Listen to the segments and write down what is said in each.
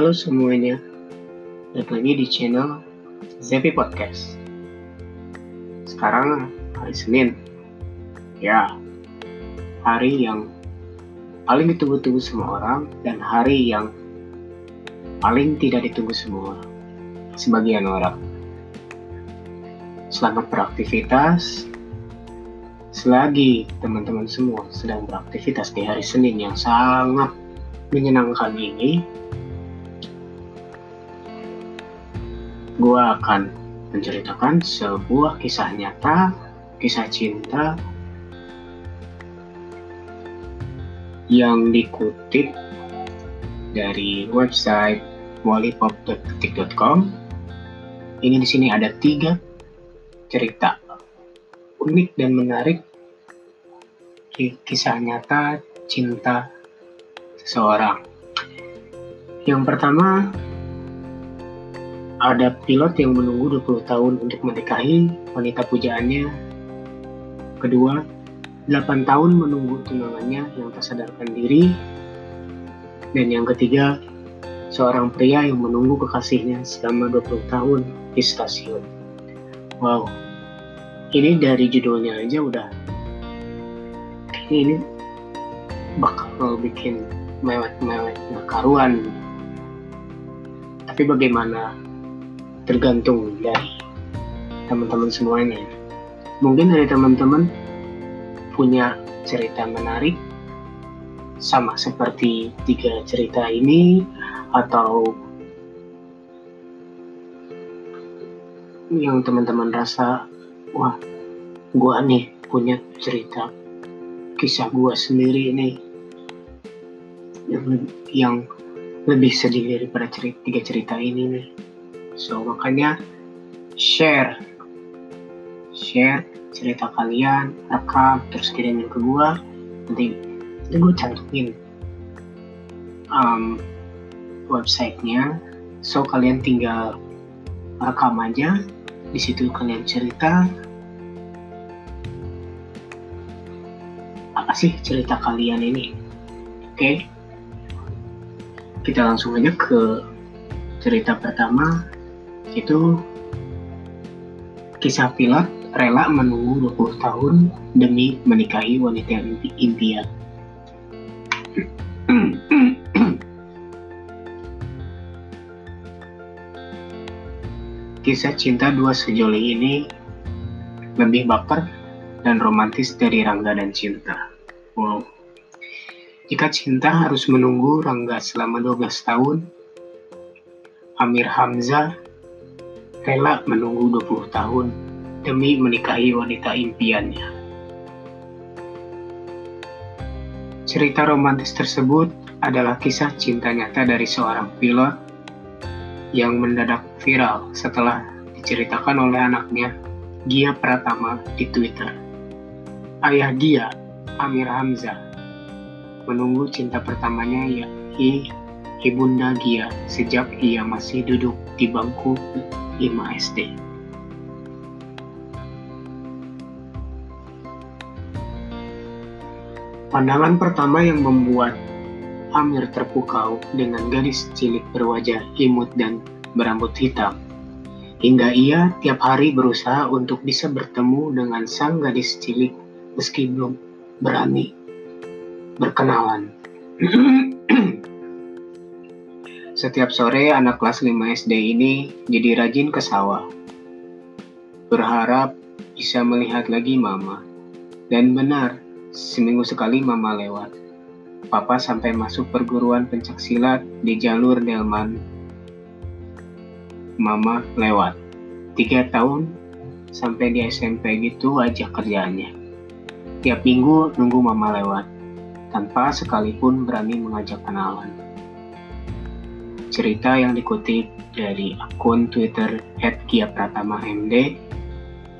Halo semuanya, balik lagi di channel Zepi Podcast. Sekarang hari Senin, ya hari yang paling ditunggu-tunggu semua orang dan hari yang paling tidak ditunggu semua sebagian orang. Selamat beraktivitas. Selagi teman-teman semua sedang beraktivitas di hari Senin yang sangat menyenangkan ini, gue akan menceritakan sebuah kisah nyata, kisah cinta yang dikutip dari website wallipop.ketik.com. Ini di sini ada tiga cerita unik dan menarik kisah nyata cinta seseorang. Yang pertama ada pilot yang menunggu 20 tahun untuk menikahi wanita pujaannya. Kedua, 8 tahun menunggu tunangannya yang tak sadarkan diri. Dan yang ketiga, seorang pria yang menunggu kekasihnya selama 20 tahun di stasiun. Wow, ini dari judulnya aja udah ini bakal bikin mewek-mewek karuan. Tapi bagaimana tergantung dari teman-teman semuanya. Mungkin dari teman-teman punya cerita menarik sama seperti tiga cerita ini atau yang teman-teman rasa wah gua nih punya cerita kisah gua sendiri nih yang, yang lebih sedih daripada cerita, tiga cerita ini nih So makanya share share cerita kalian, rekam, terus kirimin ke gua. Nanti nanti gue cantumin um, websitenya. So kalian tinggal rekam aja. Di situ kalian cerita apa sih cerita kalian ini. Oke, okay? kita langsung aja ke cerita pertama itu kisah pilot rela menunggu 20 tahun demi menikahi wanita impian. Kisah cinta dua sejoli ini lebih baper dan romantis dari Rangga dan Cinta. Wow. Jika cinta harus menunggu Rangga selama 12 tahun, Amir Hamzah rela menunggu 20 tahun demi menikahi wanita impiannya. Cerita romantis tersebut adalah kisah cinta nyata dari seorang pilot yang mendadak viral setelah diceritakan oleh anaknya Gia Pratama di Twitter. Ayah Gia, Amir Hamzah, menunggu cinta pertamanya yakni Ibunda Gia sejak ia masih duduk di bangku 5 SD. Pandangan pertama yang membuat Amir terpukau dengan gadis cilik berwajah imut dan berambut hitam. Hingga ia tiap hari berusaha untuk bisa bertemu dengan sang gadis cilik meski belum berani berkenalan. Setiap sore anak kelas 5 SD ini jadi rajin ke sawah. Berharap bisa melihat lagi mama. Dan benar, seminggu sekali mama lewat. Papa sampai masuk perguruan pencak silat di jalur Delman. Mama lewat. Tiga tahun sampai di SMP gitu aja kerjaannya. Tiap minggu nunggu mama lewat, tanpa sekalipun berani mengajak kenalan cerita yang dikutip dari akun Twitter @gia_pratama_md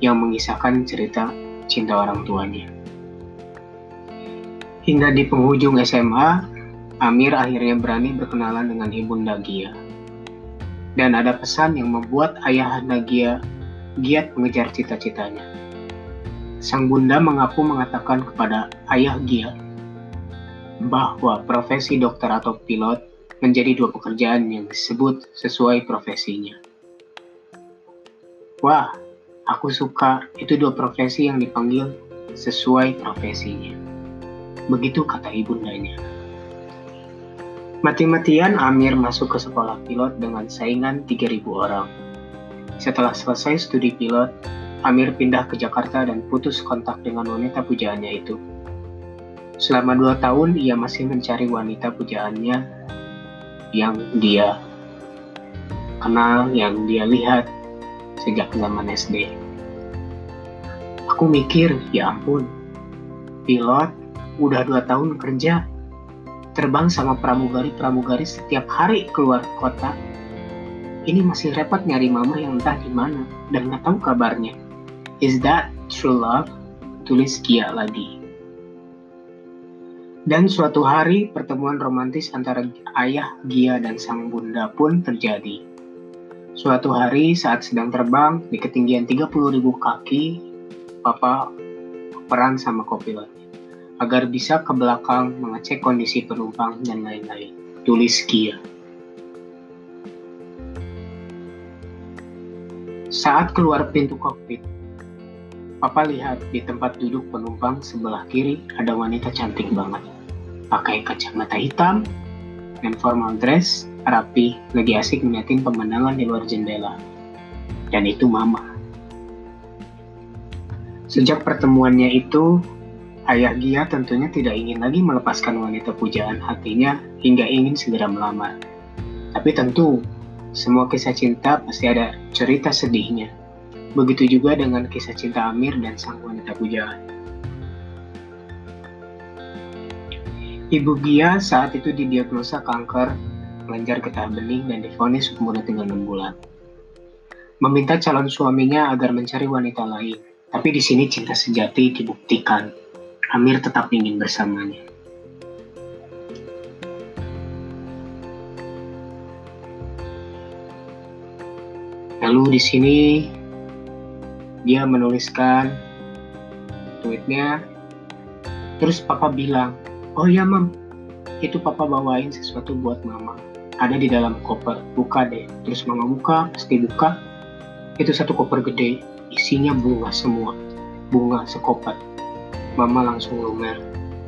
yang mengisahkan cerita cinta orang tuanya. Hingga di penghujung SMA, Amir akhirnya berani berkenalan dengan ibunda Gia. Dan ada pesan yang membuat ayah Gia giat mengejar cita-citanya. Sang bunda mengaku mengatakan kepada ayah Gia bahwa profesi dokter atau pilot menjadi dua pekerjaan yang disebut sesuai profesinya. Wah, aku suka itu dua profesi yang dipanggil sesuai profesinya. Begitu kata ibundanya. Mati-matian Amir masuk ke sekolah pilot dengan saingan 3000 orang. Setelah selesai studi pilot, Amir pindah ke Jakarta dan putus kontak dengan wanita pujaannya itu. Selama dua tahun, ia masih mencari wanita pujaannya yang dia kenal, yang dia lihat sejak zaman SD. Aku mikir, ya ampun, pilot udah dua tahun kerja, terbang sama pramugari-pramugari setiap hari keluar kota. Ini masih repot nyari mama yang entah di mana dan nggak tahu kabarnya. Is that true love? Tulis Kia lagi. Dan suatu hari pertemuan romantis antara ayah Gia dan sang bunda pun terjadi. Suatu hari saat sedang terbang di ketinggian 30.000 kaki, Papa peran sama kopilot agar bisa ke belakang mengecek kondisi penumpang dan lain-lain. Tulis Kia. Saat keluar pintu kokpit, Papa lihat di tempat duduk penumpang sebelah kiri ada wanita cantik banget. Pakai kacamata hitam dan formal dress, rapi, lagi asik ngeliatin pemandangan di luar jendela. Dan itu mama. Sejak pertemuannya itu, ayah Gia tentunya tidak ingin lagi melepaskan wanita pujaan hatinya hingga ingin segera melamar. Tapi tentu, semua kisah cinta pasti ada cerita sedihnya. Begitu juga dengan kisah cinta Amir dan sang wanita pujaan. Ibu Gia saat itu didiagnosa kanker kelenjar getah bening dan difonis umurnya tinggal 6 bulan. Meminta calon suaminya agar mencari wanita lain, tapi di sini cinta sejati dibuktikan. Amir tetap ingin bersamanya. Lalu di sini dia menuliskan tweetnya, terus papa bilang, Oh iya mam, itu papa bawain sesuatu buat mama. Ada di dalam koper, buka deh. Terus mama buka, pasti buka. Itu satu koper gede, isinya bunga semua. Bunga sekoper. Mama langsung lumer,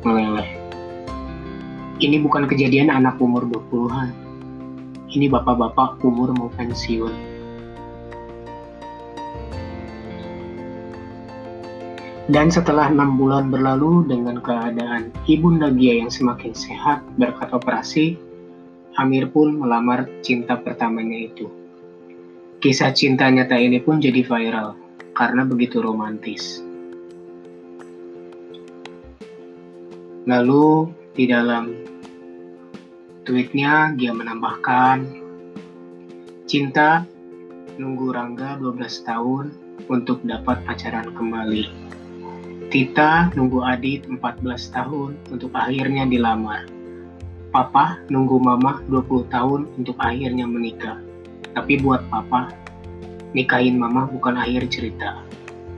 meleleh. Ini bukan kejadian anak umur 20-an. Ini bapak-bapak umur mau pensiun. Dan setelah enam bulan berlalu dengan keadaan ibunda Gia yang semakin sehat berkat operasi, Amir pun melamar cinta pertamanya itu. Kisah cinta nyata ini pun jadi viral karena begitu romantis. Lalu di dalam tweetnya Gia menambahkan, cinta nunggu Rangga 12 tahun untuk dapat pacaran kembali. Tita nunggu Adit 14 tahun untuk akhirnya dilamar. Papa nunggu mama 20 tahun untuk akhirnya menikah. Tapi buat papa, nikahin mama bukan akhir cerita.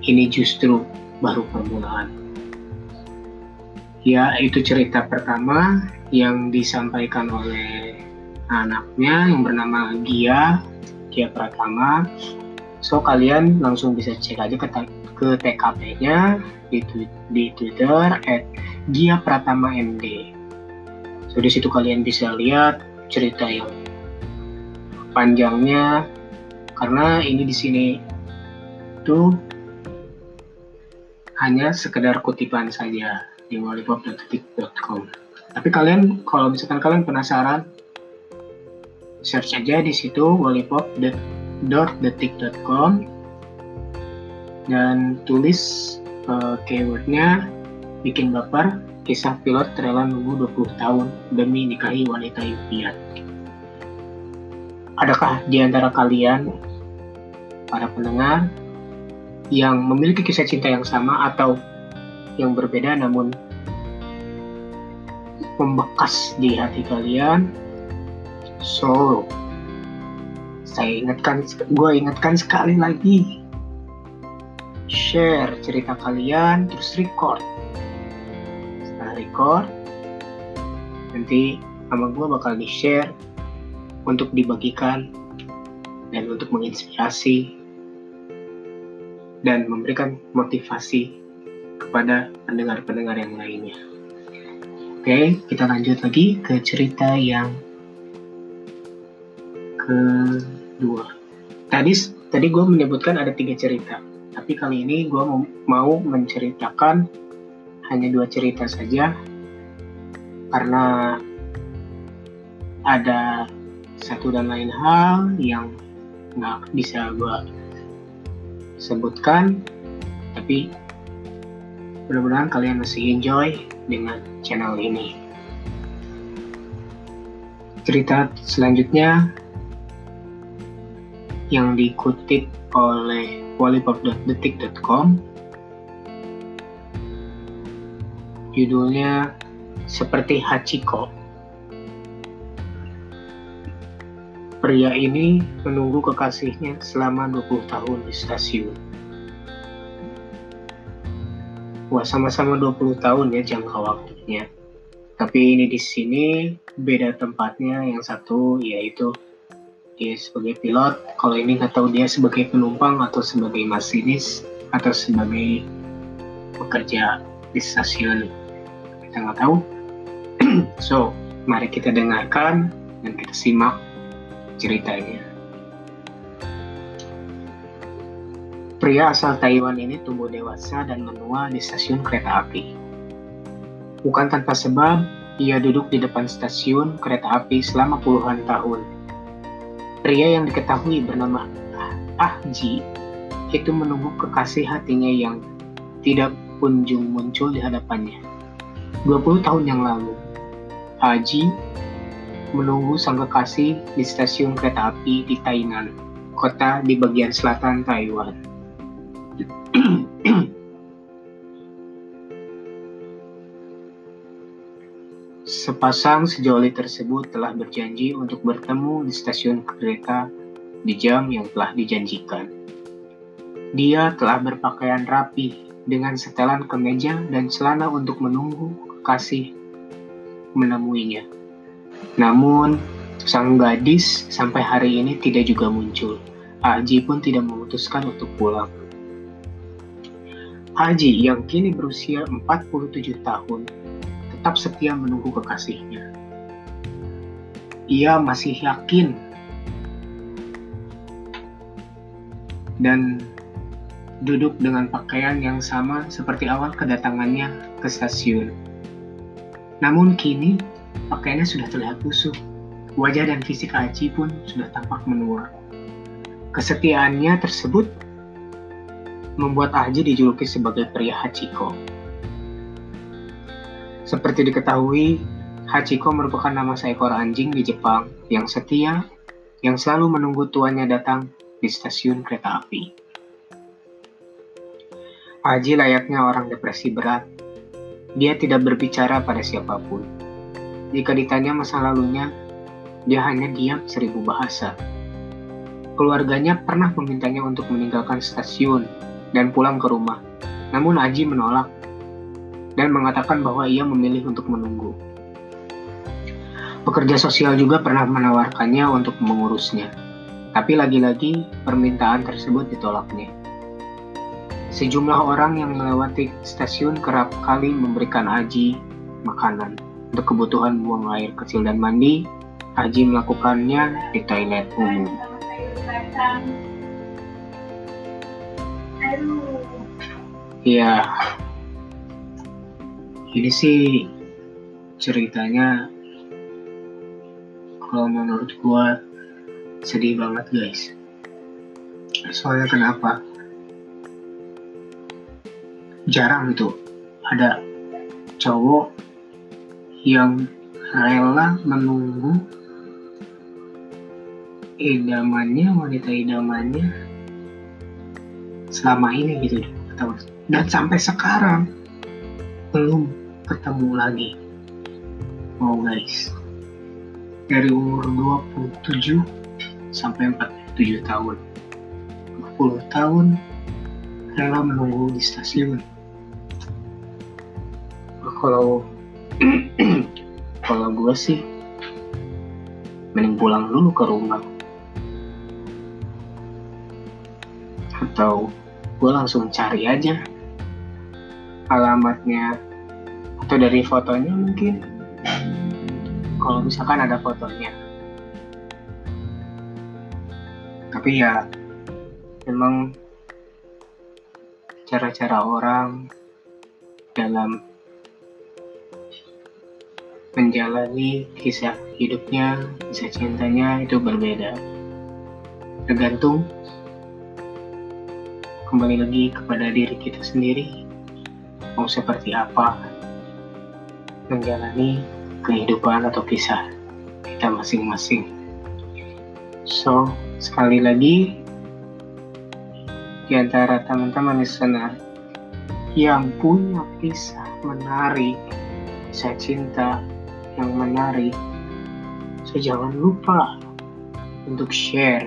Ini justru baru permulaan. Ya, itu cerita pertama yang disampaikan oleh anaknya yang bernama Gia, Gia Pratama. So, kalian langsung bisa cek aja ke, ke TKP-nya di, di Twitter at Gia Pratama MD. So di situ kalian bisa lihat cerita yang panjangnya karena ini di sini tuh hanya sekedar kutipan saja di wallipop.detik.com. Tapi kalian kalau misalkan kalian penasaran search aja di situ wallipop.detik.com dan tulis uh, keywordnya bikin baper kisah pilot rela nunggu 20 tahun demi nikahi wanita impian. Adakah di antara kalian, para pendengar, yang memiliki kisah cinta yang sama atau yang berbeda namun membekas di hati kalian? So, saya ingatkan, gue ingatkan sekali lagi, share cerita kalian, terus record. Setelah record, nanti sama gue bakal di-share untuk dibagikan dan untuk menginspirasi dan memberikan motivasi kepada pendengar-pendengar yang lainnya. Oke, kita lanjut lagi ke cerita yang kedua. Tadi tadi gue menyebutkan ada tiga cerita, tapi kali ini gue mau menceritakan hanya dua cerita saja. Karena ada satu dan lain hal yang nggak bisa gue sebutkan. Tapi mudah-mudahan kalian masih enjoy dengan channel ini. Cerita selanjutnya yang dikutip oleh wallipop.detik.com judulnya seperti Hachiko Pria ini menunggu kekasihnya selama 20 tahun di stasiun. Wah, sama-sama 20 tahun ya jangka waktunya. Tapi ini di sini beda tempatnya. Yang satu yaitu dia sebagai pilot. Kalau ini nggak tahu dia sebagai penumpang atau sebagai masinis atau sebagai pekerja di stasiun. Kita nggak tahu. so, mari kita dengarkan dan kita simak ceritanya. Pria asal Taiwan ini tumbuh dewasa dan menua di stasiun kereta api. Bukan tanpa sebab, ia duduk di depan stasiun kereta api selama puluhan tahun. Pria yang diketahui bernama Ah Ji itu menunggu kekasih hatinya yang tidak kunjung muncul di hadapannya. 20 tahun yang lalu, Haji menunggu sang kekasih di stasiun kereta api di Tainan, kota di bagian selatan Taiwan. Sepasang sejoli tersebut telah berjanji untuk bertemu di stasiun kereta di jam yang telah dijanjikan. Dia telah berpakaian rapi dengan setelan kemeja dan celana untuk menunggu kekasih menemuinya. Namun, sang gadis sampai hari ini tidak juga muncul. Haji pun tidak memutuskan untuk pulang. Haji yang kini berusia 47 tahun tetap setia menunggu kekasihnya. Ia masih yakin dan duduk dengan pakaian yang sama seperti awal kedatangannya ke stasiun. Namun kini Pakaiannya sudah terlihat busuk. Wajah dan fisik Aji pun sudah tampak menua. Kesetiaannya tersebut membuat Aji dijuluki sebagai pria Hachiko. Seperti diketahui, Hachiko merupakan nama seekor anjing di Jepang yang setia, yang selalu menunggu tuannya datang di stasiun kereta api. Aji layaknya orang depresi berat. Dia tidak berbicara pada siapa pun. Jika ditanya masa lalunya, dia hanya diam seribu bahasa. Keluarganya pernah memintanya untuk meninggalkan stasiun dan pulang ke rumah. Namun Aji menolak dan mengatakan bahwa ia memilih untuk menunggu. Pekerja sosial juga pernah menawarkannya untuk mengurusnya. Tapi lagi-lagi permintaan tersebut ditolaknya. Sejumlah orang yang melewati stasiun kerap kali memberikan Aji makanan. Untuk kebutuhan buang air kecil dan mandi, Haji melakukannya di toilet umum. Ya, ini sih ceritanya kalau menurut gua sedih banget guys. Soalnya kenapa? Jarang itu ada cowok yang rela menunggu idamannya wanita idamannya selama ini gitu dan sampai sekarang belum ketemu lagi. Oh guys. Dari umur 27 sampai 47 tahun. 20 tahun rela menunggu di stasiun. Kalau kalau gue sih mending pulang dulu ke rumah. Atau gue langsung cari aja alamatnya atau dari fotonya mungkin. Kalau misalkan ada fotonya. Tapi ya memang cara-cara orang dalam menjalani kisah hidupnya, kisah cintanya itu berbeda. Tergantung kembali lagi kepada diri kita sendiri. Mau seperti apa menjalani kehidupan atau kisah kita masing-masing. So, sekali lagi di antara teman-teman listener yang punya kisah menarik, kisah cinta yang menarik, so jangan lupa untuk share.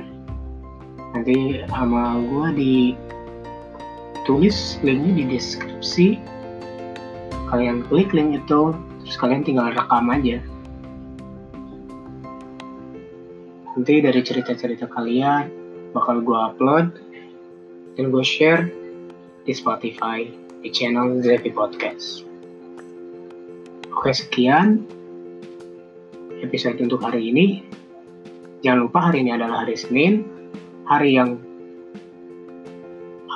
Nanti sama gue di tulis linknya di deskripsi. Kalian klik link itu, terus kalian tinggal rekam aja. Nanti dari cerita-cerita kalian bakal gue upload dan gue share di Spotify di channel Zepi Podcast. Oke sekian episode untuk hari ini. Jangan lupa hari ini adalah hari Senin, hari yang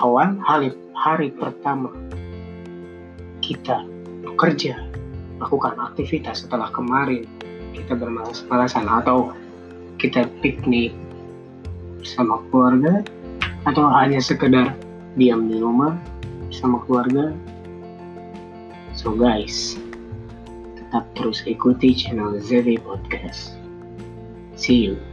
awal, hari, hari pertama kita bekerja, lakukan aktivitas setelah kemarin kita bermalas-malasan atau kita piknik bersama keluarga atau hanya sekedar diam di rumah bersama keluarga. So guys, tetap terus ikuti channel ZV Podcast. See you.